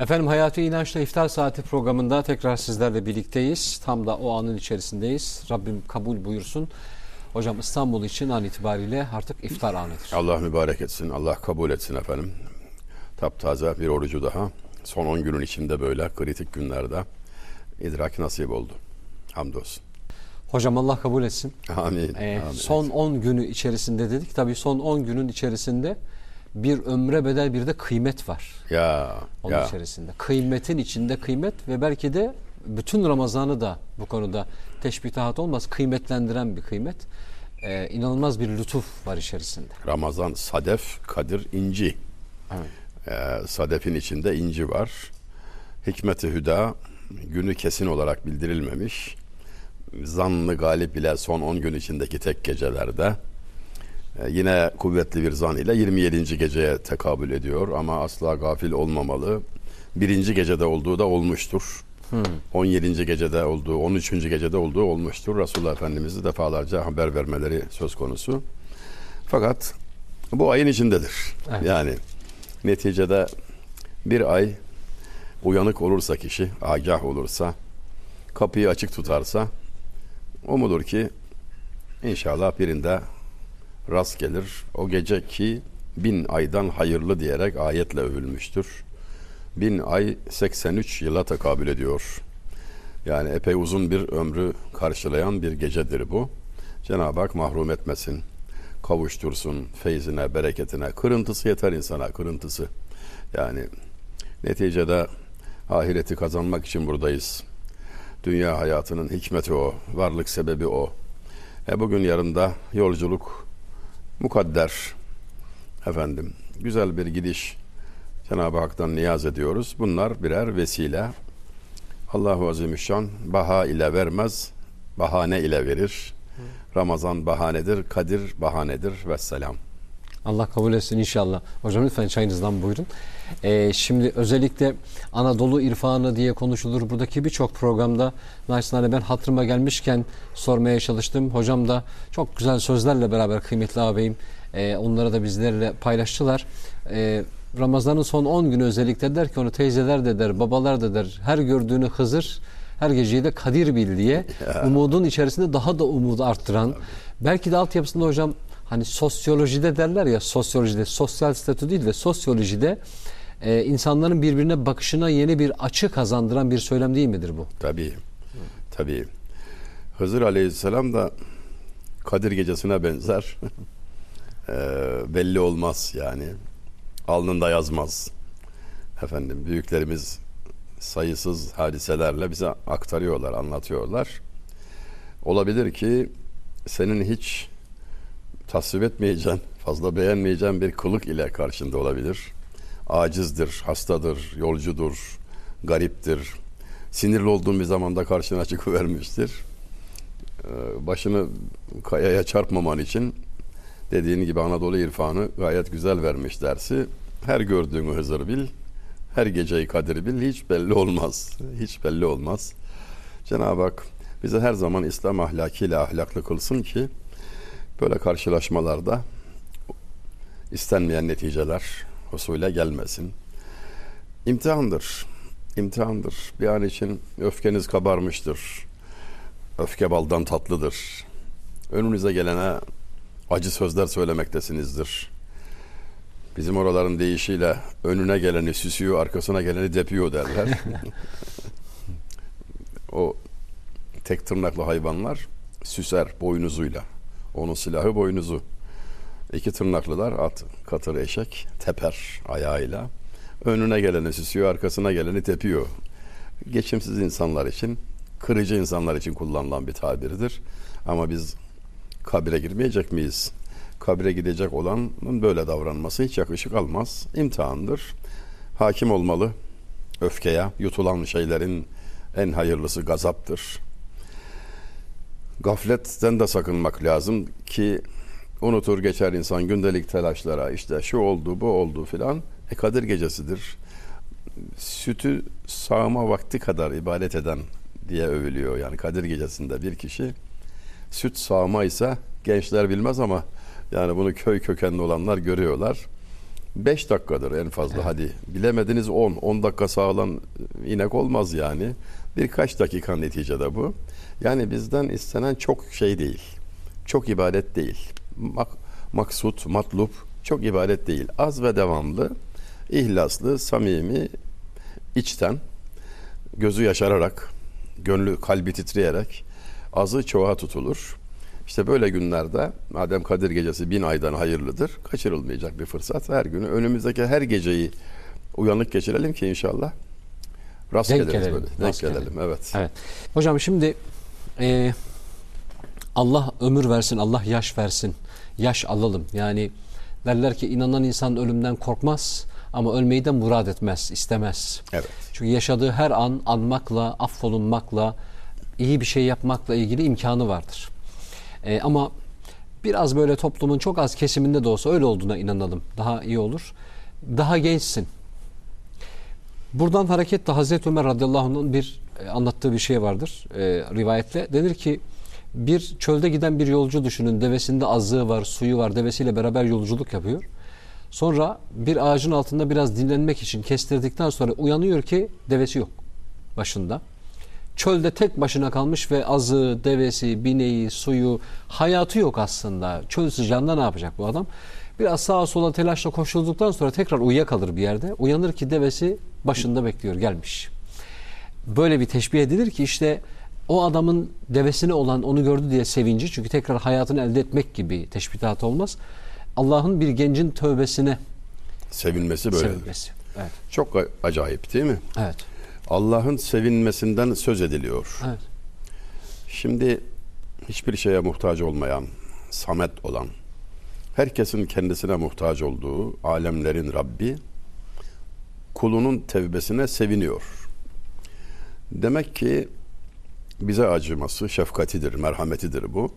Efendim Hayati İnanç'la İftar Saati programında tekrar sizlerle birlikteyiz. Tam da o anın içerisindeyiz. Rabbim kabul buyursun. Hocam İstanbul için an itibariyle artık iftar anıdır. Allah mübarek etsin, Allah kabul etsin efendim. Taptaze bir orucu daha. Son 10 günün içinde böyle kritik günlerde idrak nasip oldu. Hamdolsun. Hocam Allah kabul etsin. Amin. Ee, amin. son 10 günü içerisinde dedik. Tabii son 10 günün içerisinde bir ömre bedel bir de kıymet var. Ya, Onun ya. içerisinde. Kıymetin içinde kıymet ve belki de bütün Ramazan'ı da bu konuda teşbihat olmaz. Kıymetlendiren bir kıymet. Ee, inanılmaz bir lütuf var içerisinde. Ramazan, sadef, kadir, inci. Evet. Ee, sadefin içinde inci var. Hikmet-i hüda günü kesin olarak bildirilmemiş. Zanlı galip ile son 10 gün içindeki tek gecelerde yine kuvvetli bir zan ile 27. geceye tekabül ediyor ama asla gafil olmamalı. Birinci gecede olduğu da olmuştur. 17. gecede olduğu, 13. gecede olduğu olmuştur. Resulullah Efendimiz'i defalarca haber vermeleri söz konusu. Fakat bu ayın içindedir. Evet. Yani neticede bir ay uyanık olursa kişi, agah olursa, kapıyı açık tutarsa umudur ki inşallah birinde rast gelir. O gece ki bin aydan hayırlı diyerek ayetle övülmüştür. Bin ay 83 yıla tekabül ediyor. Yani epey uzun bir ömrü karşılayan bir gecedir bu. Cenab-ı Hak mahrum etmesin. Kavuştursun feyzine, bereketine. Kırıntısı yeter insana, kırıntısı. Yani neticede ahireti kazanmak için buradayız. Dünya hayatının hikmeti o, varlık sebebi o. E bugün yarında yolculuk mukadder. Efendim, güzel bir gidiş. Cenab-ı Hak'tan niyaz ediyoruz. Bunlar birer vesile. Allahu Azimüşşan baha ile vermez, bahane ile verir. Ramazan bahanedir, Kadir bahanedir. Vesselam. Allah kabul etsin inşallah. Hocam lütfen çayınızdan buyurun. Ee, şimdi özellikle Anadolu irfanı diye konuşulur. Buradaki birçok programda naçizane ben hatırıma gelmişken sormaya çalıştım. Hocam da çok güzel sözlerle beraber kıymetli ağabeyim e, onları da bizlerle paylaştılar. E, Ramazan'ın son 10 günü özellikle der ki onu teyzeler de der, babalar da der. Her gördüğünü Hızır, her geceyi de Kadir bil diye umudun içerisinde daha da umudu arttıran. Belki de altyapısında hocam hani sosyolojide derler ya sosyolojide sosyal statü değil de sosyolojide e, insanların birbirine bakışına yeni bir açı kazandıran bir söylem değil midir bu? Tabii. Tabii. Hızır Aleyhisselam da Kadir gecesine benzer. Eee, belli olmaz yani. Alnında yazmaz. Efendim büyüklerimiz sayısız hadiselerle bize aktarıyorlar, anlatıyorlar. Olabilir ki senin hiç tasvip etmeyeceğin, fazla beğenmeyeceğin bir kılık ile karşında olabilir. Acizdir, hastadır, yolcudur, gariptir. Sinirli olduğun bir zamanda karşına çıkıvermiştir. Ee, Başını kayaya çarpmaman için dediğin gibi Anadolu irfanı gayet güzel vermiş dersi. Her gördüğünü Hızır bil, her geceyi Kadir bil, hiç belli olmaz. Hiç belli olmaz. Cenab-ı Hak bize her zaman İslam ahlakıyla ahlaklı kılsın ki böyle karşılaşmalarda istenmeyen neticeler husule gelmesin. İmtihandır. İmtihandır. Bir an için öfkeniz kabarmıştır. Öfke baldan tatlıdır. Önünüze gelene acı sözler söylemektesinizdir. Bizim oraların deyişiyle önüne geleni süsüyor, arkasına geleni depiyor derler. o tek tırnaklı hayvanlar süser boynuzuyla. Onun silahı boynuzu. İki tırnaklılar at, katır, eşek teper ayağıyla. Önüne geleni süsüyor, arkasına geleni tepiyor. Geçimsiz insanlar için, kırıcı insanlar için kullanılan bir tabirdir. Ama biz kabire girmeyecek miyiz? Kabire gidecek olanın böyle davranması hiç yakışık almaz. İmtihandır. Hakim olmalı öfkeye. Yutulan şeylerin en hayırlısı gazaptır. Gafletten de sakınmak lazım ki unutur geçer insan gündelik telaşlara işte şu oldu bu oldu filan. E Kadir gecesidir. Sütü sağma vakti kadar ibadet eden diye övülüyor. Yani Kadir gecesinde bir kişi süt sağma ise gençler bilmez ama yani bunu köy kökenli olanlar görüyorlar. 5 dakikadır en fazla hadi. Bilemediniz 10. 10 dakika sağlan inek olmaz yani. Birkaç dakika neticede bu. Yani bizden istenen çok şey değil. Çok ibadet değil. Mak maksut, matlup çok ibadet değil. Az ve devamlı, ihlaslı, samimi, içten, gözü yaşararak, gönlü kalbi titreyerek azı çoğa tutulur. İşte böyle günlerde madem Kadir Gecesi bin aydan hayırlıdır, kaçırılmayacak bir fırsat. Her günü önümüzdeki her geceyi uyanık geçirelim ki inşallah rast Denk geliriz gelelim, böyle. Denk rast gelelim, gelelim. evet. Evet. Hocam şimdi e, Allah ömür versin, Allah yaş versin. Yaş alalım. Yani derler ki inanan insan ölümden korkmaz ama ölmeyi de murad etmez, istemez. Evet. Çünkü yaşadığı her an anmakla, affolunmakla, iyi bir şey yapmakla ilgili imkanı vardır. E, ama biraz böyle toplumun çok az kesiminde de olsa öyle olduğuna inanalım. Daha iyi olur. Daha gençsin. Buradan hareketle Hazreti Ömer radıyallahu anh'ın bir e, anlattığı bir şey vardır e, rivayette. Denir ki bir çölde giden bir yolcu düşünün. Devesinde azığı var, suyu var. Devesiyle beraber yolculuk yapıyor. Sonra bir ağacın altında biraz dinlenmek için kestirdikten sonra uyanıyor ki devesi yok başında. Çölde tek başına kalmış ve azı, devesi, bineği, suyu, hayatı yok aslında. Çöl sıcağında ne yapacak bu adam? Biraz sağa sola telaşla koşulduktan sonra tekrar uyuyakalır bir yerde. Uyanır ki devesi başında bekliyor, gelmiş. Böyle bir teşbih edilir ki işte o adamın devesine olan onu gördü diye sevinci çünkü tekrar hayatını elde etmek gibi teşbihat olmaz. Allah'ın bir gencin tövbesine Sevinmesi böyle. sevinmesi. Evet. Çok acayip değil mi? Evet. Allah'ın sevinmesinden söz ediliyor. Evet. Şimdi hiçbir şeye muhtaç olmayan, samet olan, herkesin kendisine muhtaç olduğu alemlerin Rabbi kulunun tevbesine seviniyor. Demek ki bize acıması, şefkatidir, merhametidir bu.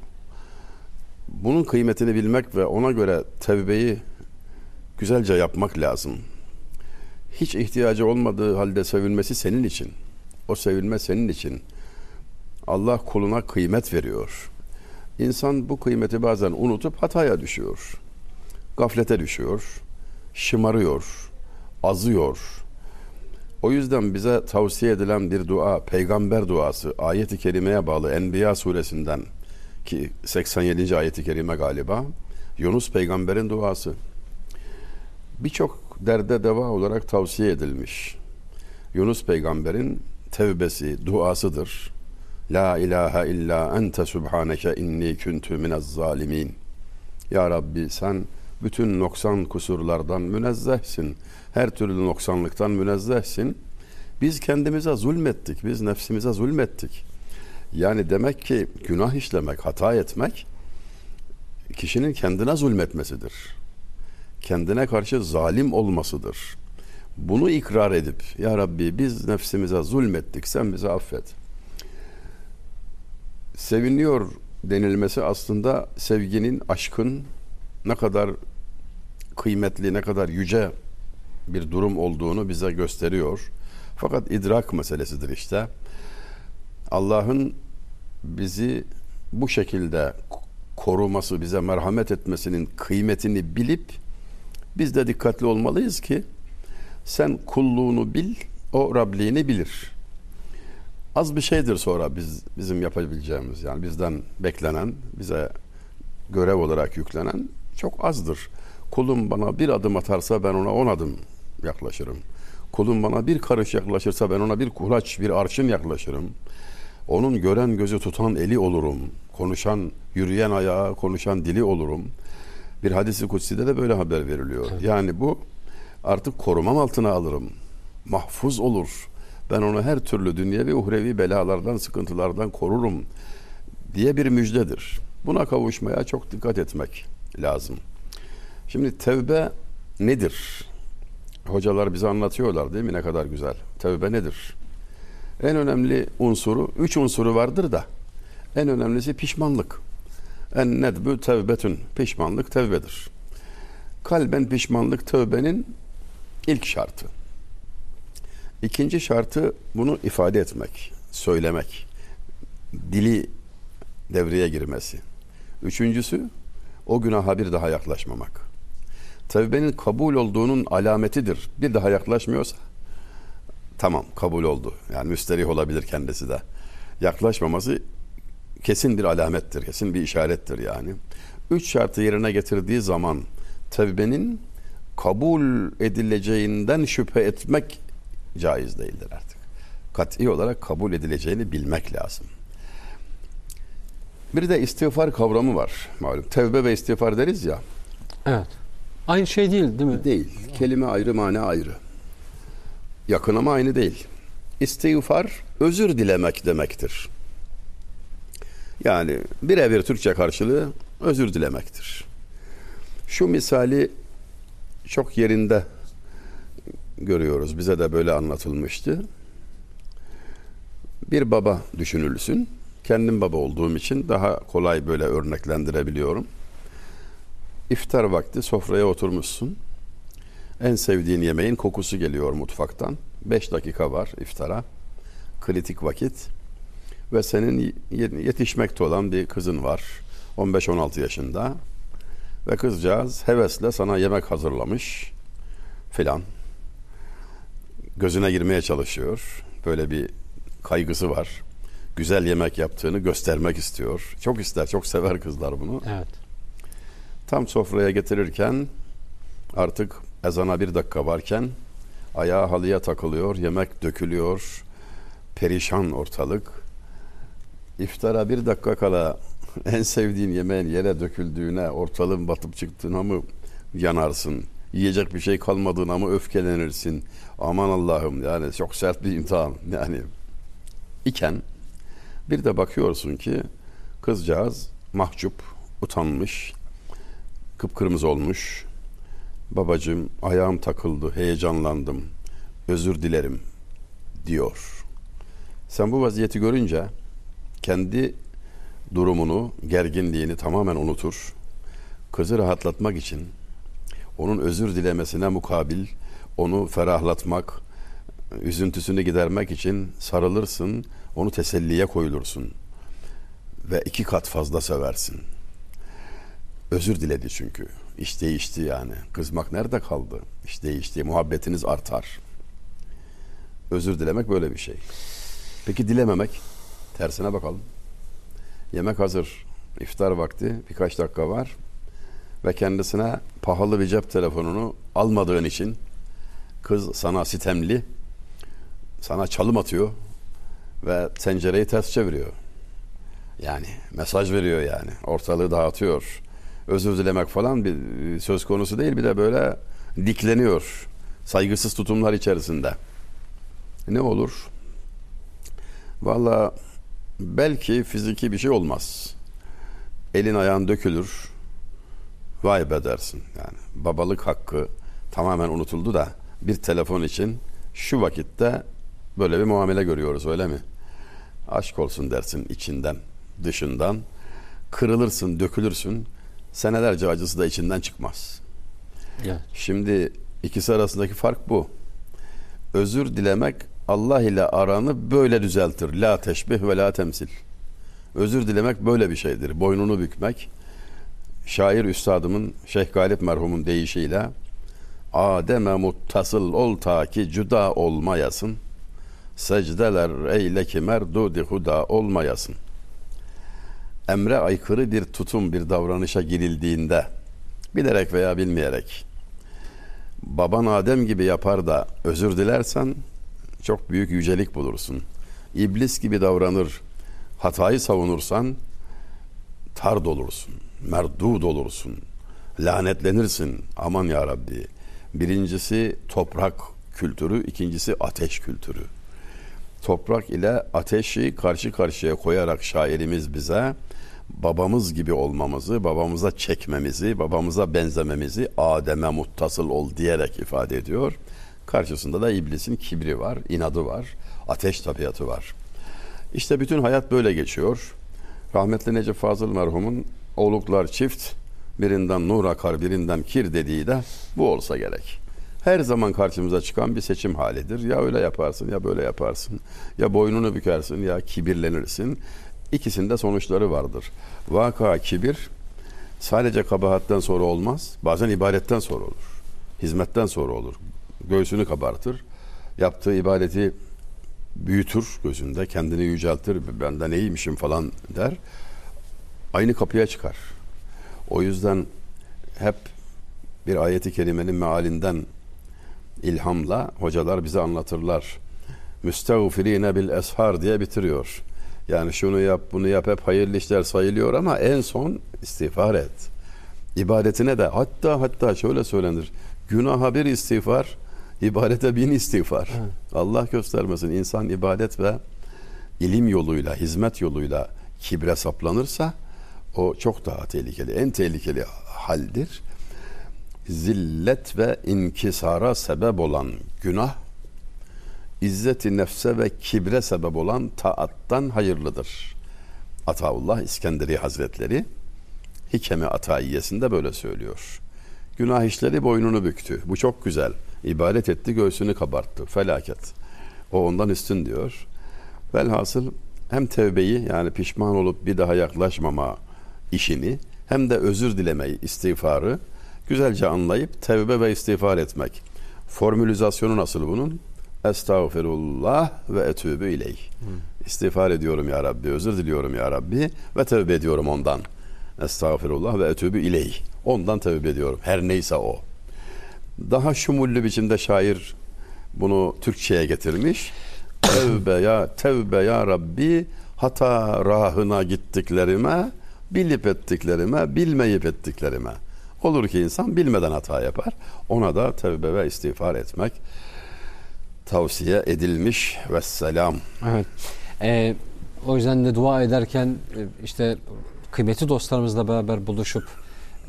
Bunun kıymetini bilmek ve ona göre tevbeyi güzelce yapmak lazım. Hiç ihtiyacı olmadığı halde sevilmesi senin için. O sevilme senin için. Allah kuluna kıymet veriyor. İnsan bu kıymeti bazen unutup hataya düşüyor. Gaflete düşüyor. Şımarıyor. Azıyor. O yüzden bize tavsiye edilen bir dua, peygamber duası, ayet-i kerimeye bağlı Enbiya suresinden ki 87. ayet-i kerime galiba Yunus peygamberin duası. Birçok derde deva olarak tavsiye edilmiş. Yunus peygamberin tevbesi, duasıdır. La ilahe illa ente subhaneke inni kuntu minez zalimin. Ya Rabbi sen bütün noksan kusurlardan münezzehsin. Her türlü noksanlıktan münezzehsin. Biz kendimize zulmettik. Biz nefsimize zulmettik. Yani demek ki günah işlemek, hata etmek kişinin kendine zulmetmesidir. Kendine karşı zalim olmasıdır. Bunu ikrar edip ya Rabbi biz nefsimize zulmettik sen bizi affet. Seviniyor denilmesi aslında sevginin, aşkın ne kadar kıymetli, ne kadar yüce bir durum olduğunu bize gösteriyor. Fakat idrak meselesidir işte. Allah'ın bizi bu şekilde koruması, bize merhamet etmesinin kıymetini bilip biz de dikkatli olmalıyız ki sen kulluğunu bil, o Rabliğini bilir. Az bir şeydir sonra biz bizim yapabileceğimiz yani bizden beklenen, bize görev olarak yüklenen çok azdır. Kulum bana bir adım atarsa ben ona on adım yaklaşırım. Kulum bana bir karış yaklaşırsa ben ona bir kulaç, bir arşın yaklaşırım. Onun gören gözü tutan eli olurum. Konuşan, yürüyen ayağı, konuşan dili olurum. Bir hadisi kutside de böyle haber veriliyor. Yani bu artık korumam altına alırım. Mahfuz olur. Ben onu her türlü dünyevi uhrevi belalardan, sıkıntılardan korurum diye bir müjdedir. Buna kavuşmaya çok dikkat etmek lazım. Şimdi tevbe nedir? Hocalar bize anlatıyorlar değil mi ne kadar güzel. Tevbe nedir? En önemli unsuru, üç unsuru vardır da en önemlisi pişmanlık. En nedbü tevbetün. Pişmanlık tevbedir. Kalben pişmanlık tövbenin ilk şartı. İkinci şartı bunu ifade etmek, söylemek. Dili devreye girmesi. Üçüncüsü o günaha bir daha yaklaşmamak. tevbenin kabul olduğunun alametidir. Bir daha yaklaşmıyorsa tamam kabul oldu. Yani müsterih olabilir kendisi de. Yaklaşmaması kesin bir alamettir, kesin bir işarettir yani. Üç şartı yerine getirdiği zaman tevbenin kabul edileceğinden şüphe etmek caiz değildir artık. Kat'i olarak kabul edileceğini bilmek lazım. Bir de istiğfar kavramı var malum. Tevbe ve istiğfar deriz ya. Evet. Aynı şey değil değil mi? Değil. Kelime ayrı, mana ayrı. Yakın ama aynı değil. İstiğfar özür dilemek demektir. Yani birebir Türkçe karşılığı özür dilemektir. Şu misali çok yerinde görüyoruz. Bize de böyle anlatılmıştı. Bir baba düşünülsün. Kendim baba olduğum için daha kolay böyle örneklendirebiliyorum. İftar vakti sofraya oturmuşsun. En sevdiğin yemeğin kokusu geliyor mutfaktan. Beş dakika var iftara. Kritik vakit. Ve senin yetişmekte olan bir kızın var. 15-16 yaşında. Ve kızcağız hevesle sana yemek hazırlamış filan. Gözüne girmeye çalışıyor. Böyle bir kaygısı var. Güzel yemek yaptığını göstermek istiyor. Çok ister, çok sever kızlar bunu. Evet. Tam sofraya getirirken artık ezana bir dakika varken ayağı halıya takılıyor, yemek dökülüyor, perişan ortalık. İftara bir dakika kala en sevdiğin yemeğin yere döküldüğüne, ortalığın batıp çıktığına mı yanarsın? Yiyecek bir şey kalmadığına mı öfkelenirsin? Aman Allah'ım yani çok sert bir imtihan yani iken bir de bakıyorsun ki kızcağız mahcup, utanmış, kıpkırmızı olmuş. Babacığım ayağım takıldı, heyecanlandım, özür dilerim diyor. Sen bu vaziyeti görünce kendi durumunu, gerginliğini tamamen unutur. Kızı rahatlatmak için onun özür dilemesine mukabil onu ferahlatmak, üzüntüsünü gidermek için sarılırsın, onu teselliye koyulursun ve iki kat fazla seversin. Özür diledi çünkü. İş değişti yani. Kızmak nerede kaldı? İş değişti. Muhabbetiniz artar. Özür dilemek böyle bir şey. Peki dilememek? Tersine bakalım. Yemek hazır. İftar vakti. Birkaç dakika var. Ve kendisine pahalı bir cep telefonunu almadığın için kız sana sitemli, sana çalım atıyor ve tencereyi ters çeviriyor. Yani mesaj veriyor yani. Ortalığı dağıtıyor. Özür dilemek falan bir söz konusu değil. Bir de böyle dikleniyor. Saygısız tutumlar içerisinde. Ne olur? Valla belki fiziki bir şey olmaz. Elin ayağın dökülür. Vay be dersin. Yani babalık hakkı tamamen unutuldu da bir telefon için şu vakitte böyle bir muamele görüyoruz öyle mi? Aşk olsun dersin içinden, dışından. Kırılırsın, dökülürsün. Senelerce acısı da içinden çıkmaz. Evet. Şimdi ikisi arasındaki fark bu. Özür dilemek Allah ile aranı böyle düzeltir. La teşbih ve la temsil. Özür dilemek böyle bir şeydir. Boynunu bükmek. Şair üstadımın Şeyh Galip merhumun deyişiyle Adem'e muttasıl ol ta ki cüda olmayasın. Secdeler eyle ki merdudi huda olmayasın. Emre aykırı bir tutum, bir davranışa girildiğinde bilerek veya bilmeyerek baban Adem gibi yapar da özür dilersen çok büyük yücelik bulursun. İblis gibi davranır, hatayı savunursan tard olursun, merdud olursun, lanetlenirsin. Aman ya Rabbi. Birincisi toprak kültürü, ikincisi ateş kültürü. Toprak ile ateşi karşı karşıya koyarak şairimiz bize babamız gibi olmamızı, babamıza çekmemizi, babamıza benzememizi Adem'e muttasıl ol diyerek ifade ediyor. Karşısında da iblisin kibri var, inadı var, ateş tabiatı var. İşte bütün hayat böyle geçiyor. Rahmetli Necip Fazıl merhumun oğluklar çift, birinden nur akar, birinden kir dediği de bu olsa gerek. Her zaman karşımıza çıkan bir seçim halidir. Ya öyle yaparsın ya böyle yaparsın. Ya boynunu bükersin ya kibirlenirsin. İkisinde sonuçları vardır. Vaka kibir sadece kabahatten sonra olmaz. Bazen ibadetten sonra olur. Hizmetten sonra olur. Göğsünü kabartır. Yaptığı ibadeti büyütür gözünde. Kendini yüceltir. Ben de neymişim falan der. Aynı kapıya çıkar. O yüzden hep bir ayeti kerimenin mealinden ilhamla hocalar bize anlatırlar. Müstevfirine bil eshar diye bitiriyor. Yani şunu yap bunu yap hep hayırlı işler sayılıyor ama en son istiğfar et. İbadetine de hatta hatta şöyle söylenir. Günaha bir istiğfar, ibadete bin istiğfar. Evet. Allah göstermesin insan ibadet ve ilim yoluyla, hizmet yoluyla kibre saplanırsa o çok daha tehlikeli. En tehlikeli haldir. Zillet ve inkisara sebep olan günah İzzeti nefse ve kibre sebep olan taattan hayırlıdır. Ataullah İskenderi Hazretleri Hikeme Ataiyesinde böyle söylüyor. Günah işleri boynunu büktü. Bu çok güzel. İbadet etti, göğsünü kabarttı. Felaket. O ondan üstün diyor. Velhasıl hem tevbeyi yani pişman olup bir daha yaklaşmama işini hem de özür dilemeyi, istiğfarı güzelce anlayıp tevbe ve istiğfar etmek. Formülizasyonu nasıl bunun? Estağfirullah ve etübü ileyh. İstiğfar ediyorum ya Rabbi, özür diliyorum ya Rabbi ve tevbe ediyorum ondan. Estağfirullah ve etübü ileyh. Ondan tevbe ediyorum. Her neyse o. Daha şumullü biçimde şair bunu Türkçe'ye getirmiş. tevbe ya tevbe ya Rabbi hata rahına gittiklerime, bilip ettiklerime, bilmeyip ettiklerime. Olur ki insan bilmeden hata yapar. Ona da tevbe ve istiğfar etmek tavsiye edilmiş. Vesselam. Evet. Ee, o yüzden de dua ederken e, işte kıymetli dostlarımızla beraber buluşup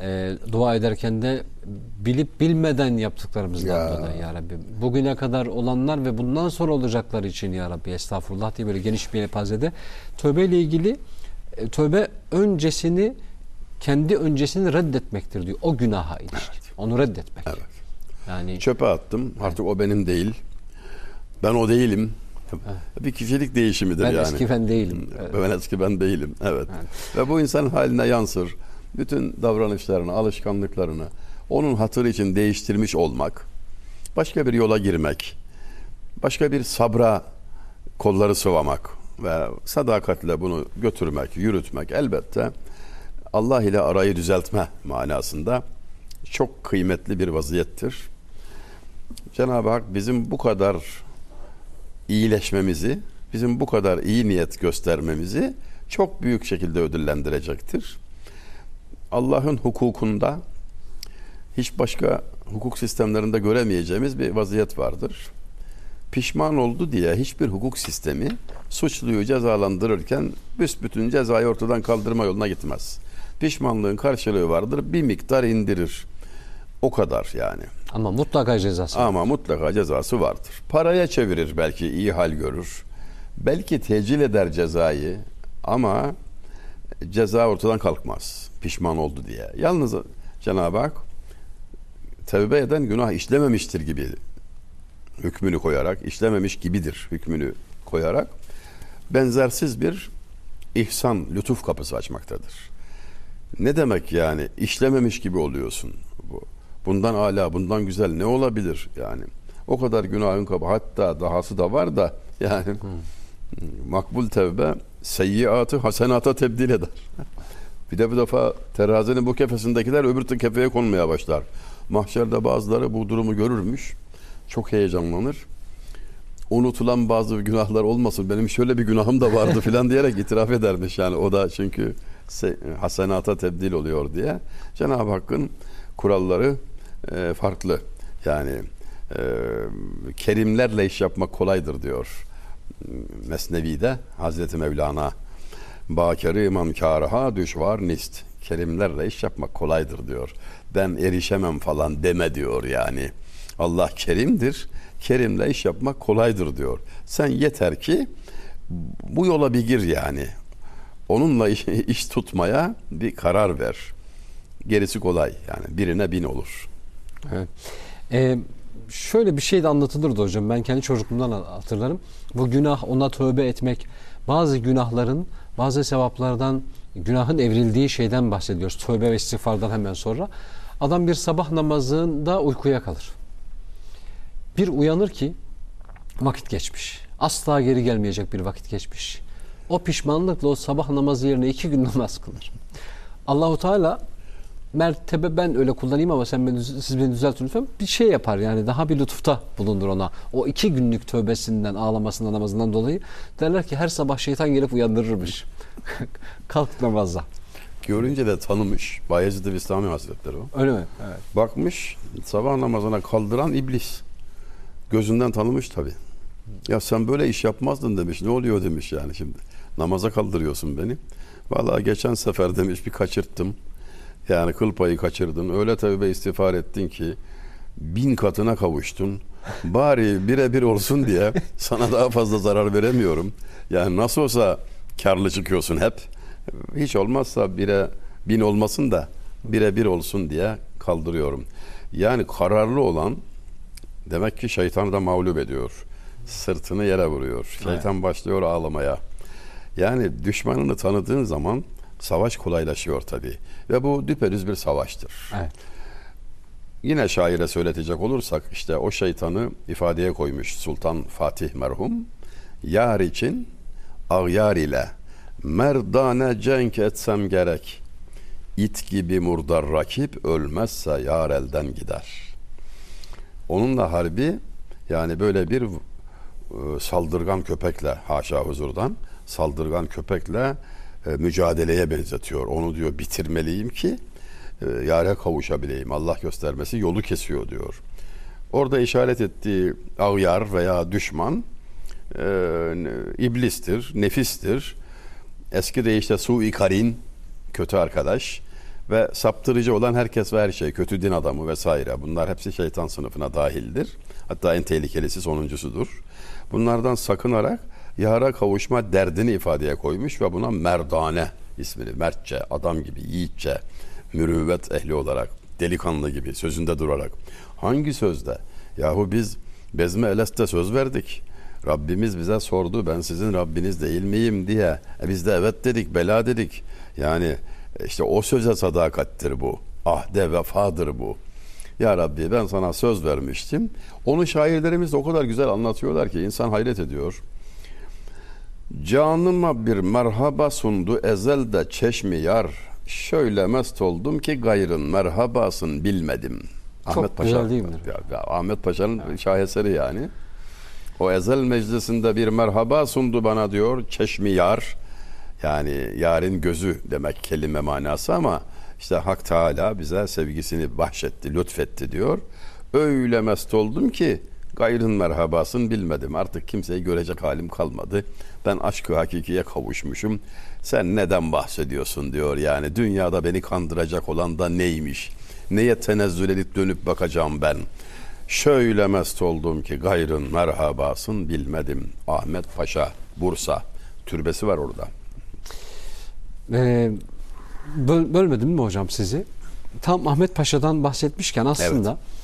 e, dua ederken de bilip bilmeden yaptıklarımızdan Ya. dolayı ya Rabbi. Bugüne kadar olanlar ve bundan sonra olacaklar için ya Rabbi estağfurullah diye böyle geniş bir yelpazede tövbe ile ilgili e, tövbe öncesini kendi öncesini reddetmektir diyor. O günaha ilişkin. Onu reddetmek. Evet. Yani Çöpe attım. Artık o benim değil. Ben o değilim. Bir kişilik değişimidir ben yani. eski ben değilim. Evet. Ben eski ben değilim. Evet. Ve bu insanın haline yansır. Bütün davranışlarını, alışkanlıklarını onun hatırı için değiştirmiş olmak, başka bir yola girmek, başka bir sabra kolları sıvamak ve sadakatle bunu götürmek, yürütmek elbette Allah ile arayı düzeltme manasında çok kıymetli bir vaziyettir. Cenab-ı Hak bizim bu kadar iyileşmemizi, bizim bu kadar iyi niyet göstermemizi çok büyük şekilde ödüllendirecektir. Allah'ın hukukunda hiç başka hukuk sistemlerinde göremeyeceğimiz bir vaziyet vardır. Pişman oldu diye hiçbir hukuk sistemi suçluyu cezalandırırken büsbütün cezayı ortadan kaldırma yoluna gitmez. Pişmanlığın karşılığı vardır, bir miktar indirir. O kadar yani. Ama mutlaka cezası. Ama mutlaka cezası vardır. Paraya çevirir belki iyi hal görür. Belki tecil eder cezayı ama ceza ortadan kalkmaz. Pişman oldu diye. Yalnız Cenab-ı Hak tevbe eden günah işlememiştir gibi hükmünü koyarak, işlememiş gibidir hükmünü koyarak benzersiz bir ihsan, lütuf kapısı açmaktadır. Ne demek yani işlememiş gibi oluyorsun? Bu bundan ala, bundan güzel ne olabilir yani? O kadar günahın kapı hatta dahası da var da yani makbul tevbe seyyiatı hasenata tebdil eder. bir de bu defa terazinin bu kefesindekiler öbür kefeye konmaya başlar. Mahşerde bazıları bu durumu görürmüş. Çok heyecanlanır. Unutulan bazı günahlar olmasın. Benim şöyle bir günahım da vardı filan diyerek itiraf edermiş yani. O da çünkü se- hasenata tebdil oluyor diye. Cenab-ı Hakk'ın kuralları e, farklı. Yani e, kerimlerle iş yapmak kolaydır diyor. Mesnevi'de Hazreti Mevlana Bakeri imam kâraha düşvar nist. Kerimlerle iş yapmak kolaydır diyor. Ben erişemem falan deme diyor yani. Allah kerimdir. Kerimle iş yapmak kolaydır diyor. Sen yeter ki bu yola bir gir yani. Onunla iş, iş tutmaya bir karar ver. Gerisi kolay yani birine bin olur. Evet. Ee, şöyle bir şey de anlatılırdı hocam. Ben kendi çocukluğumdan hatırlarım. Bu günah ona tövbe etmek bazı günahların, bazı sevaplardan, günahın evrildiği şeyden bahsediyoruz. Tövbe ve istiğfardan hemen sonra. Adam bir sabah namazında uykuya kalır. Bir uyanır ki vakit geçmiş. Asla geri gelmeyecek bir vakit geçmiş. O pişmanlıkla o sabah namazı yerine iki gün namaz kılır. Allahu Teala mertebe ben öyle kullanayım ama sen beni, siz beni düzeltin lütfen. Bir şey yapar yani daha bir lütufta bulundur ona. O iki günlük tövbesinden, ağlamasından, namazından dolayı derler ki her sabah şeytan gelip uyandırırmış. Kalk namaza. Görünce de tanımış. Bayezid-i Bistami Hazretleri o. Öyle mi? Evet. Bakmış sabah namazına kaldıran iblis. Gözünden tanımış tabi. Ya sen böyle iş yapmazdın demiş. Ne oluyor demiş yani şimdi. Namaza kaldırıyorsun beni. Vallahi geçen sefer demiş bir kaçırttım. Yani kıl payı kaçırdın. Öyle tövbe istiğfar ettin ki bin katına kavuştun. Bari birebir olsun diye sana daha fazla zarar veremiyorum. Yani nasıl olsa karlı çıkıyorsun hep. Hiç olmazsa bire bin olmasın da birebir olsun diye kaldırıyorum. Yani kararlı olan demek ki şeytanı da mağlup ediyor. Sırtını yere vuruyor. Şeytan başlıyor ağlamaya. Yani düşmanını tanıdığın zaman savaş kolaylaşıyor tabii. Ve bu düpedüz bir savaştır. Evet. Yine şaire söyletecek olursak işte o şeytanı ifadeye koymuş Sultan Fatih merhum. Yar için ağyar ile merdane cenk etsem gerek. İt gibi murdar rakip ölmezse yar elden gider. Onunla harbi yani böyle bir e, saldırgan köpekle haşa huzurdan saldırgan köpekle e, mücadeleye benzetiyor. Onu diyor bitirmeliyim ki e, yare kavuşabileyim. Allah göstermesi yolu kesiyor diyor. Orada işaret ettiği ağyar veya düşman e, iblistir, nefistir. Eski deyişle su karin, kötü arkadaş ve saptırıcı olan herkes ve her şey, kötü din adamı vesaire. Bunlar hepsi şeytan sınıfına dahildir. Hatta en tehlikelisi sonuncusudur. Bunlardan sakınarak yara kavuşma derdini ifadeye koymuş ve buna merdane ismini, mertçe, adam gibi, yiğitçe, mürüvvet ehli olarak, delikanlı gibi sözünde durarak. Hangi sözde? Yahu biz Bezme Eles'te söz verdik. Rabbimiz bize sordu ben sizin Rabbiniz değil miyim diye. E biz de evet dedik, bela dedik. Yani işte o söze sadakattir bu. Ahde vefadır bu. Ya Rabbi ben sana söz vermiştim. Onu şairlerimiz de o kadar güzel anlatıyorlar ki insan hayret ediyor. Canıma bir merhaba sundu ezelde çeşmi yar. Şöyle mest oldum ki gayrın merhabasın bilmedim. Çok güzel değil mi? Ya, ya, Ahmet Paşa'nın evet. şaheseri yani. O ezel meclisinde bir merhaba sundu bana diyor çeşmi yar. Yani yarın gözü demek kelime manası ama işte Hak Teala bize sevgisini bahşetti, lütfetti diyor. Öyle mest oldum ki gayrın merhabasını bilmedim. Artık kimseyi görecek halim kalmadı. Ben aşkı hakikiye kavuşmuşum. Sen neden bahsediyorsun diyor yani. Dünyada beni kandıracak olan da neymiş? Neye tenezzül edip dönüp bakacağım ben? Şöyle mest oldum ki gayrın merhabasın bilmedim. Ahmet Paşa, Bursa. Türbesi var orada. Ee, böl, bölmedim mi hocam sizi? Tam Ahmet Paşa'dan bahsetmişken aslında evet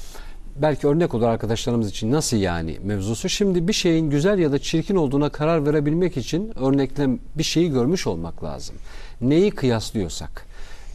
belki örnek olur arkadaşlarımız için nasıl yani mevzusu. Şimdi bir şeyin güzel ya da çirkin olduğuna karar verebilmek için örneklem bir şeyi görmüş olmak lazım. Neyi kıyaslıyorsak.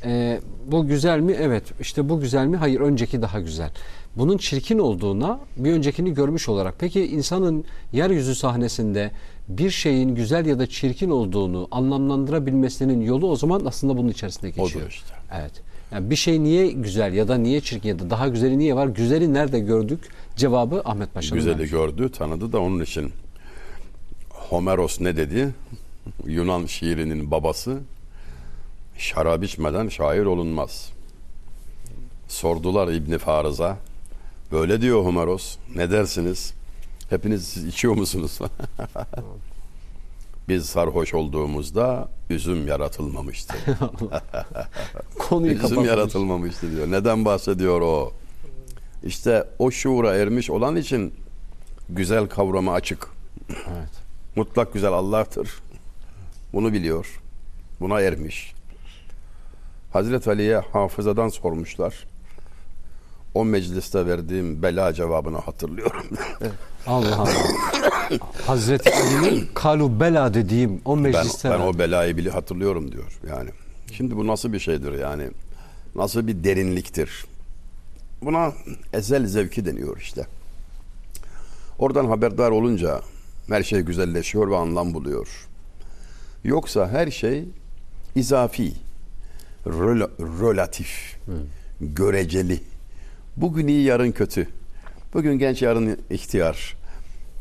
E, bu güzel mi? Evet. İşte bu güzel mi? Hayır. Önceki daha güzel. Bunun çirkin olduğuna bir öncekini görmüş olarak. Peki insanın yeryüzü sahnesinde bir şeyin güzel ya da çirkin olduğunu anlamlandırabilmesinin yolu o zaman aslında bunun içerisinde geçiyor. Odur işte. Evet. Yani bir şey niye güzel ya da niye çirkin ya da daha güzeli niye var? Güzeli nerede gördük? Cevabı Ahmet Paşa'nın. Güzeli vermiş. gördü, tanıdı da onun için. Homeros ne dedi? Yunan şiirinin babası. Şarap içmeden şair olunmaz. Sordular İbni Farız'a. Böyle diyor Homeros. Ne dersiniz? Hepiniz siz içiyor musunuz? Biz sarhoş olduğumuzda üzüm yaratılmamıştı. Konuyu üzüm kapatmış. yaratılmamıştı diyor. Neden bahsediyor o? İşte o şuura ermiş olan için güzel kavrama açık. Evet. Mutlak güzel Allah'tır. Bunu biliyor. Buna ermiş. Hazreti Ali'ye hafızadan sormuşlar. O mecliste verdiğim bela cevabını hatırlıyorum. evet. Allah Allah. Hazreti Ali'nin kalu bela dediğim o Ben, mecliste ben o belayı bile hatırlıyorum diyor. Yani şimdi bu nasıl bir şeydir yani? Nasıl bir derinliktir? Buna ezel zevki deniyor işte. Oradan haberdar olunca her şey güzelleşiyor ve anlam buluyor. Yoksa her şey izafi, rel- relatif, göreceli. Bugün iyi, yarın kötü. Bugün genç, yarın ihtiyar.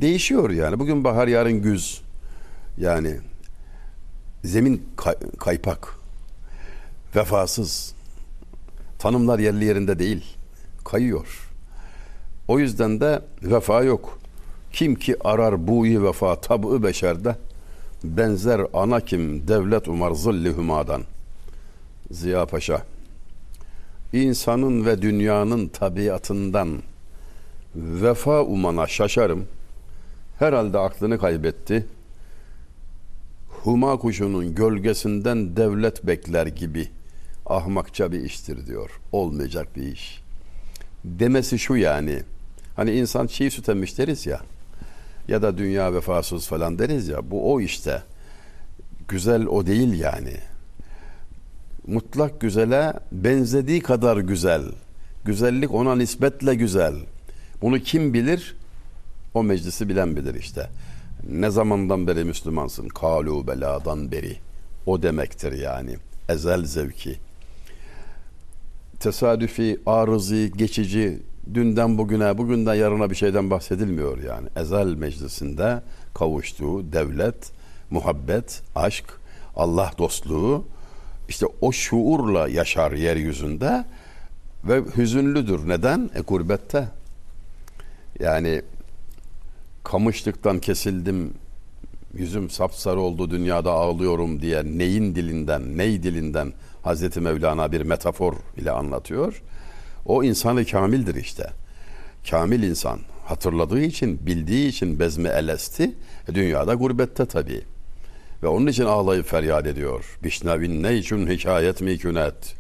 Değişiyor yani. Bugün bahar, yarın güz. Yani zemin kay- kaypak, vefasız, tanımlar yerli yerinde değil, kayıyor. O yüzden de vefa yok. Kim ki arar buyu vefa tab'ı beşerde benzer ana kim devlet umar zilli hümadan. Ziya Paşa. İnsanın ve dünyanın tabiatından vefa umana şaşarım. Herhalde aklını kaybetti. Huma kuşunun gölgesinden devlet bekler gibi ahmakça bir iştir diyor. Olmayacak bir iş. Demesi şu yani. Hani insan çiğ süt emmiş deriz ya. Ya da dünya vefasız falan deriz ya. Bu o işte. Güzel o değil yani. Mutlak güzele benzediği kadar güzel. Güzellik ona nispetle güzel. Bunu kim bilir? O meclisi bilen bilir işte. Ne zamandan beri Müslümansın? Kalu beladan beri. O demektir yani. Ezel zevki. Tesadüfi, arızi, geçici, dünden bugüne, bugünden yarına bir şeyden bahsedilmiyor yani. Ezel meclisinde kavuştuğu devlet, muhabbet, aşk, Allah dostluğu işte o şuurla yaşar yeryüzünde ve hüzünlüdür. Neden? E gurbette. Yani kamışlıktan kesildim, yüzüm sapsarı oldu dünyada ağlıyorum diye neyin dilinden, ney dilinden Hazreti Mevlana bir metafor ile anlatıyor. O insanı kamildir işte. Kamil insan hatırladığı için, bildiği için bezmi elesti. E, dünyada gurbette tabii. Ve onun için ağlayıp feryat ediyor. Bişnevin ne için hikayet mi künet.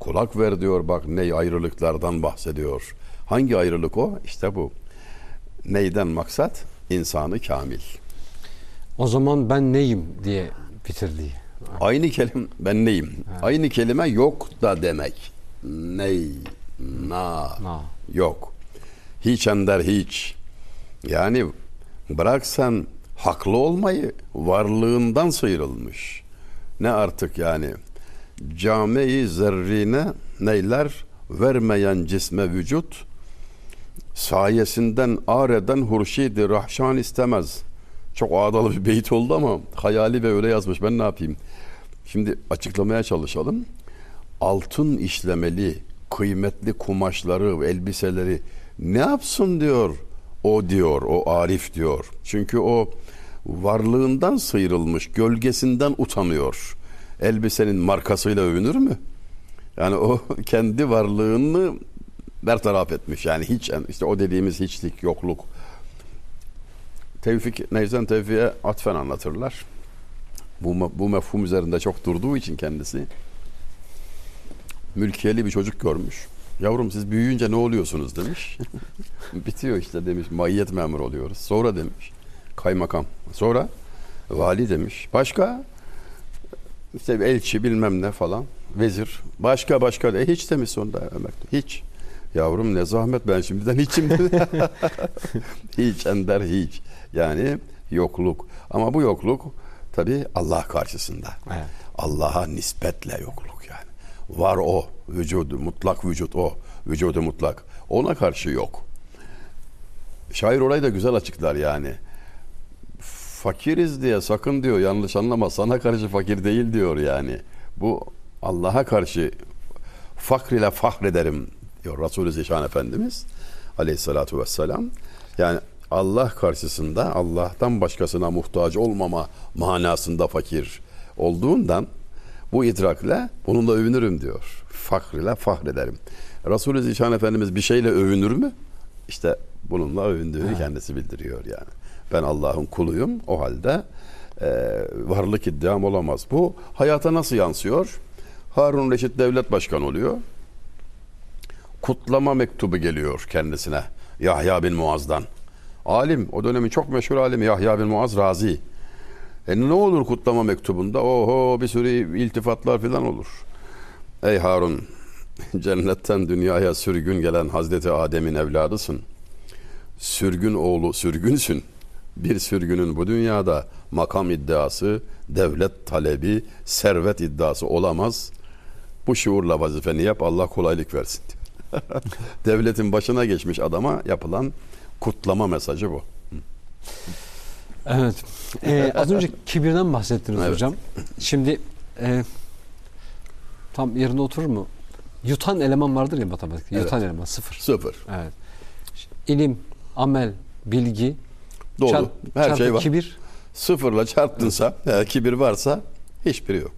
Kulak ver diyor bak ney ayrılıklardan bahsediyor. Hangi ayrılık o? İşte bu. Neyden maksat? İnsanı kamil. O zaman ben neyim diye bitirdi. Aynı kelime ben neyim? Aynı kelime yok da demek. Ney, na, Na. yok. Hiç ender hiç. Yani bırak sen haklı olmayı varlığından sıyrılmış. Ne artık yani cami zerrine neyler vermeyen cisme vücut sayesinden areden hurşidi rahşan istemez. Çok ağdalı bir beyit oldu ama hayali ve öyle yazmış. Ben ne yapayım? Şimdi açıklamaya çalışalım. Altın işlemeli, kıymetli kumaşları, elbiseleri ne yapsın diyor. O diyor, o Arif diyor. Çünkü o varlığından sıyrılmış, gölgesinden utanıyor. Elbisenin markasıyla övünür mü? Yani o kendi varlığını bertaraf etmiş. Yani hiç işte o dediğimiz hiçlik, yokluk. Tevfik, Nevzen Tevfik'e atfen anlatırlar. Bu, bu mefhum üzerinde çok durduğu için kendisi mülkiyeli bir çocuk görmüş. Yavrum siz büyüyünce ne oluyorsunuz demiş. Bitiyor işte demiş. Maiyet memuru oluyoruz. Sonra demiş. Kaymakam. Sonra vali demiş. Başka işte elçi bilmem ne falan. Vezir. Başka başka. E hiç demiş sonunda. emekli. Hiç. Yavrum ne zahmet ben şimdiden hiçim hiç ender hiç. Yani yokluk. Ama bu yokluk tabi Allah karşısında. Evet. Allah'a nispetle yokluk yani. Var o. Vücudu, mutlak vücut o. Vücudu mutlak. Ona karşı yok. Şair orayı da güzel açıklar yani. Fakiriz diye sakın diyor yanlış anlama sana karşı fakir değil diyor yani. Bu Allah'a karşı fakr ile fahrederim diyor Resulü Zişan Efendimiz aleyhissalatu vesselam. Yani Allah karşısında Allah'tan başkasına muhtaç olmama manasında fakir olduğundan bu idrakle bununla övünürüm diyor. Fakr ile fahrederim. Resulü Zişan Efendimiz bir şeyle övünür mü? İşte bununla övündüğünü kendisi bildiriyor yani. Ben Allah'ın kuluyum. O halde e, varlık iddiam olamaz. Bu hayata nasıl yansıyor? Harun Reşit devlet başkanı oluyor. Kutlama mektubu geliyor kendisine. Yahya bin Muaz'dan. Alim, o dönemin çok meşhur alimi Yahya bin Muaz Razi. E ne olur kutlama mektubunda? Oho bir sürü iltifatlar falan olur. Ey Harun, cennetten dünyaya sürgün gelen Hazreti Adem'in evladısın. Sürgün oğlu sürgünsün. Bir sürgünün bu dünyada makam iddiası, devlet talebi, servet iddiası olamaz. Bu şuurla vazifeni yap Allah kolaylık versin. Devletin başına geçmiş adama yapılan kutlama mesajı bu. Evet. Ee, az önce kibirden bahsettiniz Evet. hocam. Şimdi e, tam yerine oturur mu? Yutan eleman vardır ya matematikte. Evet. Yutan eleman sıfır. Sıfır. Evet. İlim, amel, bilgi, Dolu. çarp- Her şey var. kibir. Sıfırla çarptınsa, eğer kibir varsa hiçbiri yok.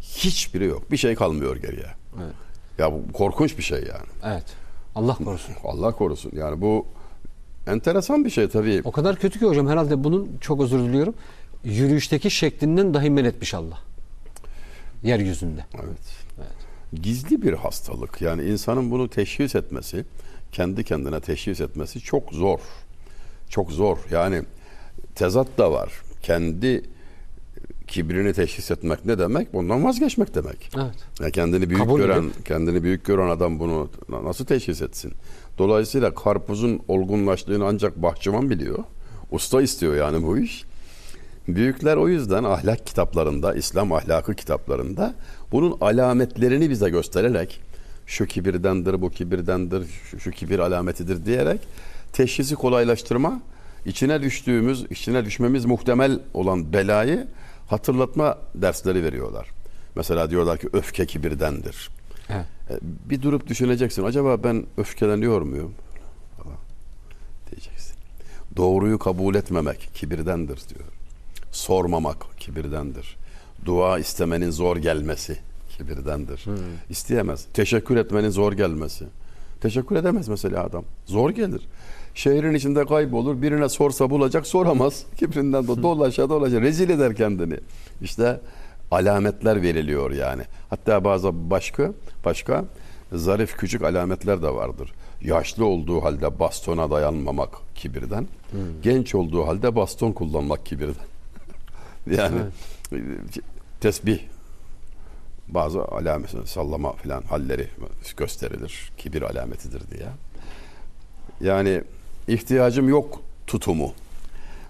Hiçbiri yok. Bir şey kalmıyor geriye. Evet. Ya bu korkunç bir şey yani. Evet. Allah korusun. Allah korusun. Yani bu enteresan bir şey tabii. O kadar kötü ki hocam herhalde bunun çok özür diliyorum. Yürüyüşteki şeklinden dahi men etmiş Allah. Yeryüzünde. Evet. Gizli bir hastalık. Yani insanın bunu teşhis etmesi, kendi kendine teşhis etmesi çok zor. Çok zor. Yani tezat da var. Kendi kibrini teşhis etmek ne demek? Bundan vazgeçmek demek. Evet. Ya kendini büyük Kabul gören, edip- kendini büyük gören adam bunu na- nasıl teşhis etsin? Dolayısıyla karpuzun olgunlaştığını ancak bahçıvan biliyor. Usta istiyor yani bu iş. Büyükler o yüzden ahlak kitaplarında, İslam ahlakı kitaplarında bunun alametlerini bize göstererek şu kibirdendir, bu kibirdendir, şu, şu kibir alametidir diyerek teşhisi kolaylaştırma, içine düştüğümüz, içine düşmemiz muhtemel olan belayı hatırlatma dersleri veriyorlar. Mesela diyorlar ki öfke kibirdendir. Evet. E, Bir durup düşüneceksin. Acaba ben öfkeleniyor muyum? Diyeceksin. Doğruyu kabul etmemek kibirdendir diyor. Sormamak kibirdendir. Dua istemenin zor gelmesi kibirdendir. İsteyemez. Teşekkür etmenin zor gelmesi. Teşekkür edemez mesela adam. Zor gelir. Şehrin içinde kaybolur. Birine sorsa bulacak soramaz. Kibrinden de dolaşa dolaşa rezil eder kendini. İşte alametler veriliyor yani. Hatta bazı başka başka zarif küçük alametler de vardır. Yaşlı olduğu halde bastona dayanmamak kibirden. Genç olduğu halde baston kullanmak kibirden. yani tesbih bazı alamet sallama filan halleri gösterilir. Kibir alametidir diye. Yani ihtiyacım yok tutumu.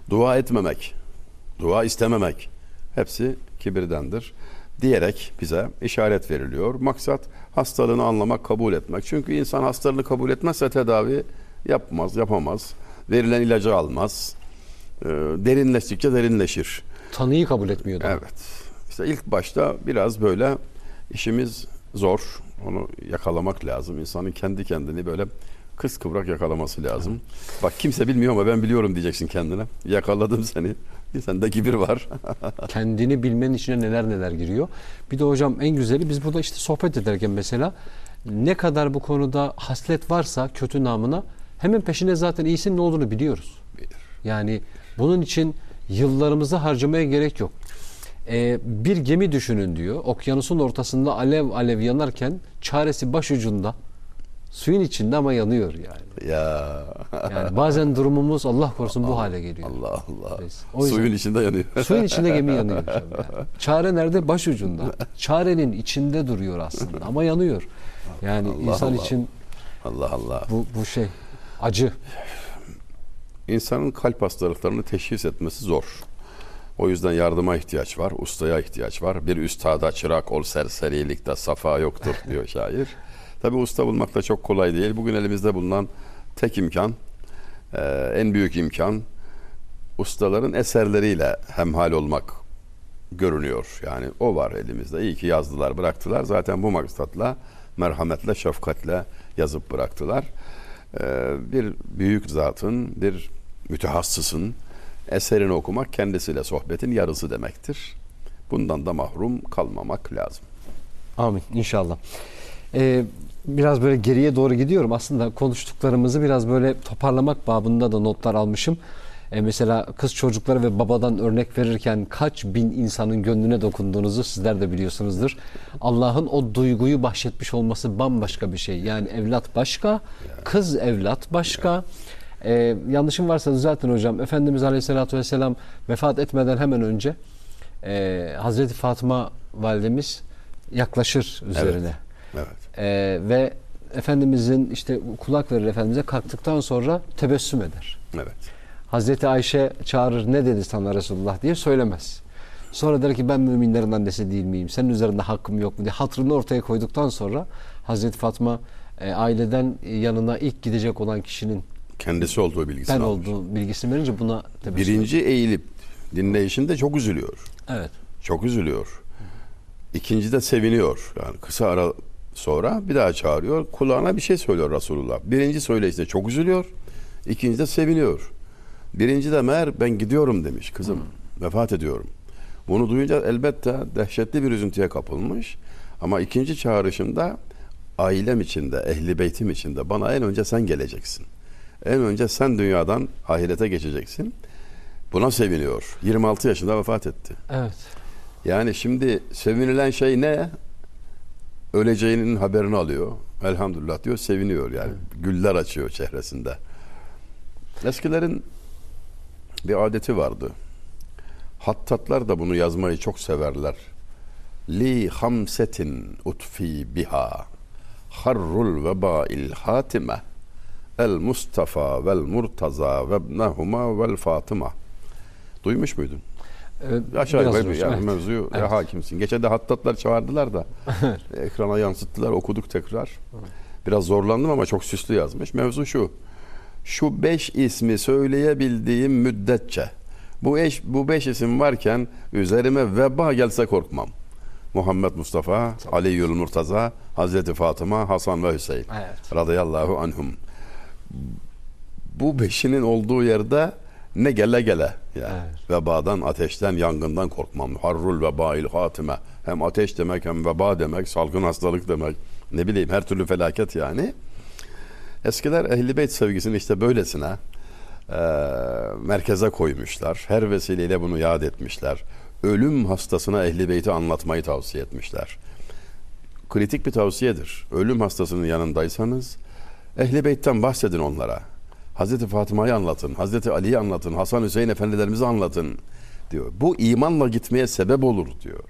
Dua etmemek, dua istememek hepsi kibirdendir diyerek bize işaret veriliyor. Maksat hastalığını anlamak, kabul etmek. Çünkü insan hastalığını kabul etmezse tedavi yapmaz, yapamaz. Verilen ilacı almaz. Ee, derinleştikçe derinleşir. Tanıyı kabul etmiyordu. Evet. İşte ilk başta biraz böyle işimiz zor. Onu yakalamak lazım. İnsanın kendi kendini böyle kıs kıvrak yakalaması lazım. Bak kimse bilmiyor ama ben biliyorum diyeceksin kendine. Yakaladım seni. Sende kibir var. Kendini bilmenin içine neler neler giriyor. Bir de hocam en güzeli biz burada işte sohbet ederken mesela ne kadar bu konuda haslet varsa kötü namına hemen peşine zaten iyisinin ne olduğunu biliyoruz. Yani bunun için yıllarımızı harcamaya gerek yok. Ee, bir gemi düşünün diyor. Okyanusun ortasında alev alev yanarken çaresi başucunda. Suyun içinde ama yanıyor yani. ya Yani bazen durumumuz Allah korusun bu hale geliyor. Allah Allah. Biz- o yüzden- Suyun içinde yanıyor. Suyun içinde gemi yanıyor yani. Çare nerede? Başucunda. Çarenin içinde duruyor aslında ama yanıyor. Yani Allah insan Allah. için Allah Allah. bu, bu şey acı. İnsanın kalp hastalıklarını teşhis etmesi zor. O yüzden yardıma ihtiyaç var, ustaya ihtiyaç var. Bir üstada çırak ol serserilikte safa yoktur diyor şair. Tabi usta bulmak da çok kolay değil. Bugün elimizde bulunan tek imkan, e, en büyük imkan ustaların eserleriyle hemhal olmak görünüyor. Yani o var elimizde. İyi ki yazdılar, bıraktılar. Zaten bu maksatla, merhametle, şefkatle yazıp bıraktılar. Ee, bir büyük zatın, bir mütehassısın eserini okumak kendisiyle sohbetin yarısı demektir. Bundan da mahrum kalmamak lazım. Amin inşallah. Ee, biraz böyle geriye doğru gidiyorum. Aslında konuştuklarımızı biraz böyle toparlamak babında da notlar almışım. Ee, mesela kız çocukları ve babadan örnek verirken kaç bin insanın gönlüne dokunduğunuzu sizler de biliyorsunuzdur. Allah'ın o duyguyu bahşetmiş olması bambaşka bir şey. Yani evlat başka, kız evlat başka. Ee, yanlışım varsa düzeltin hocam. Efendimiz Aleyhisselatü Vesselam vefat etmeden hemen önce e, Hazreti Fatıma validemiz yaklaşır üzerine. Evet. Ee, ve Efendimizin işte kulak verir Efendimiz'e kalktıktan sonra tebessüm eder. Evet. Hazreti Ayşe çağırır ne dedi sana Resulullah diye söylemez. Sonra der ki ben müminlerin annesi değil miyim? Senin üzerinde hakkım yok mu diye hatırını ortaya koyduktan sonra Hazreti Fatma e, aileden yanına ilk gidecek olan kişinin Kendisi olduğu bilgisini ben almış. olduğu bilgisini verince buna tebessüm Birinci eğilip dinleyişinde çok üzülüyor. Evet. Çok üzülüyor. İkinci de seviniyor. Yani kısa ara sonra bir daha çağırıyor. Kulağına bir şey söylüyor Resulullah. Birinci söyleyişte çok üzülüyor. İkinci de seviniyor. Birinci de meğer ben gidiyorum demiş kızım. Vefat ediyorum. Bunu duyunca elbette dehşetli bir üzüntüye kapılmış. Ama ikinci çağrışımda ailem içinde, ehli beytim içinde bana en önce sen geleceksin. En önce sen dünyadan ahirete geçeceksin. Buna seviniyor. 26 yaşında vefat etti. Evet. Yani şimdi sevinilen şey ne? Öleceğinin haberini alıyor. Elhamdülillah diyor, seviniyor yani. Güller açıyor çehresinde. Eskilerin bir adeti vardı. Hattatlar da bunu yazmayı çok severler. Li hamsetin utfi biha harrul vebail hatime el Mustafa vel Murtaza ve ibnehuma vel Fatıma. Duymuş muydun? Evet, Aşağı yukarı hoş, yani evet. mevzuyu Evet. hakimsin. Geçen de hattatlar çağırdılar da ekrana yansıttılar okuduk tekrar. Biraz zorlandım ama çok süslü yazmış. Mevzu şu. Şu beş ismi söyleyebildiğim müddetçe bu eş, bu beş isim varken üzerime veba gelse korkmam. Muhammed Mustafa, Aliyyül Murtaza, Hazreti Fatıma, Hasan ve Hüseyin. Evet. Radıyallahu anhum. Bu beşinin olduğu yerde ne gele gele. Yani Evet. Vebadan, ateşten, yangından korkmam. Harrul vebail hatime. Hem ateş demek hem veba demek, salgın hastalık demek. Ne bileyim her türlü felaket yani. Eskiler ehli beyt sevgisini işte böylesine e, merkeze koymuşlar. Her vesileyle bunu yad etmişler. Ölüm hastasına ehli beyti anlatmayı tavsiye etmişler kritik bir tavsiyedir. Ölüm hastasının yanındaysanız Ehli Beyt'ten bahsedin onlara. Hazreti Fatıma'yı anlatın, Hazreti Ali'yi anlatın, Hasan Hüseyin efendilerimizi anlatın diyor. Bu imanla gitmeye sebep olur diyor.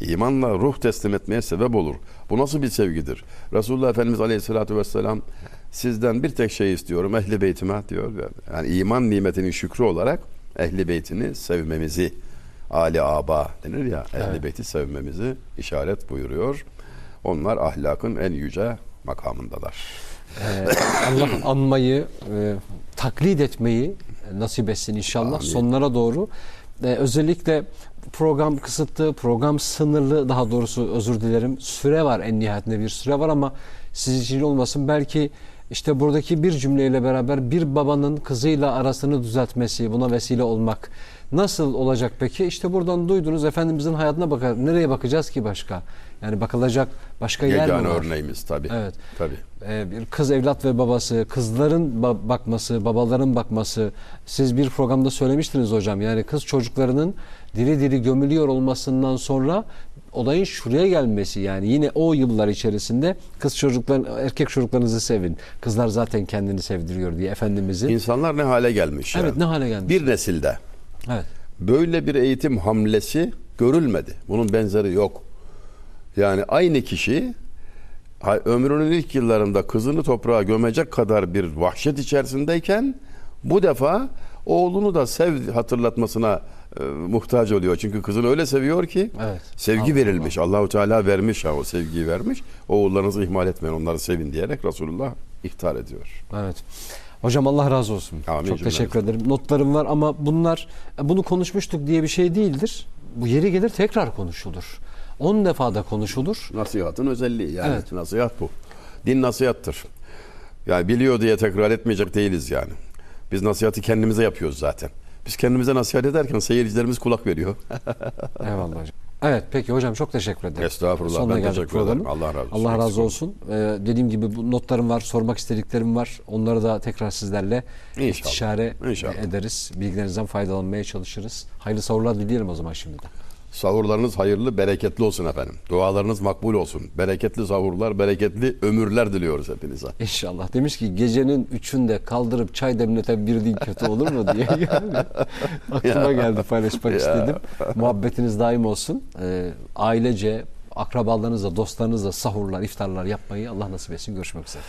İmanla ruh teslim etmeye sebep olur. Bu nasıl bir sevgidir? Resulullah Efendimiz Aleyhisselatü Vesselam sizden bir tek şey istiyorum ehli beytime diyor. Yani iman nimetinin şükrü olarak ehli beytini sevmemizi Ali Aba denir ya ehli Evet. beyti sevmemizi işaret buyuruyor. Onlar ahlakın en yüce makamındalar. Ee, Allah anmayı, e, taklit etmeyi e, nasip etsin inşallah Amin. sonlara doğru. Ee, özellikle program kısıtlı, program sınırlı daha doğrusu özür dilerim. Süre var en nihayetinde bir süre var ama siz için olmasın belki işte buradaki bir cümleyle beraber bir babanın kızıyla arasını düzeltmesi, buna vesile olmak nasıl olacak peki? İşte buradan duydunuz Efendimizin hayatına bakar. Nereye bakacağız ki başka? Yani bakılacak başka yer mi Yegane var? örneğimiz tabii. Evet. Tabii. Ee, bir kız evlat ve babası, kızların ba- bakması, babaların bakması. Siz bir programda söylemiştiniz hocam. Yani kız çocuklarının diri diri gömülüyor olmasından sonra olayın şuraya gelmesi yani yine o yıllar içerisinde kız çocuklar erkek çocuklarınızı sevin. Kızlar zaten kendini sevdiriyor diye efendimizin. İnsanlar ne hale gelmiş Evet yani. ne hale gelmiş. Bir nesilde Evet. böyle bir eğitim hamlesi görülmedi. Bunun benzeri yok. Yani aynı kişi ömrünün ilk yıllarında kızını toprağa gömecek kadar bir vahşet içerisindeyken bu defa oğlunu da sev hatırlatmasına e, muhtaç oluyor. Çünkü kızını öyle seviyor ki Evet. sevgi Allah verilmiş. Allahu Teala vermiş ha o sevgiyi vermiş. Oğullarınızı ihmal etmeyin, onları sevin diyerek Resulullah ihtar ediyor. Evet. Hocam Allah razı olsun. Amin Çok cümlemize. teşekkür ederim. Notlarım var ama bunlar e, bunu konuşmuştuk diye bir şey değildir. Bu yeri gelir tekrar konuşulur. 10 defa da konuşulur. Nasihatın özelliği yani. Evet. Nasihat bu. Din nasihattır. Yani biliyor diye tekrar etmeyecek değiliz yani. Biz nasihati kendimize yapıyoruz zaten. Biz kendimize nasihat ederken seyircilerimiz kulak veriyor. Eyvallah hocam. Evet peki hocam çok teşekkür ederim. Estağfurullah, Sonuna ben teşekkür programın. ederim. Allah razı olsun. Allah razı olsun. Ee, dediğim gibi bu notlarım var, sormak istediklerim var. Onları da tekrar sizlerle İnşallah. istişare İnşallah. ederiz. Bilgilerinizden faydalanmaya çalışırız. Hayırlı savurlar dileyelim o zaman şimdiden. Sahurlarınız hayırlı, bereketli olsun efendim. Dualarınız makbul olsun. Bereketli sahurlar, bereketli ömürler diliyoruz hepinize. İnşallah. Demiş ki gecenin üçünde kaldırıp çay demleten bir değil kötü olur mu diye. Yani aklıma geldi paylaşmak istedim. Muhabbetiniz daim olsun. Ee, ailece, akrabalarınızla, dostlarınızla sahurlar, iftarlar yapmayı Allah nasip etsin. Görüşmek üzere.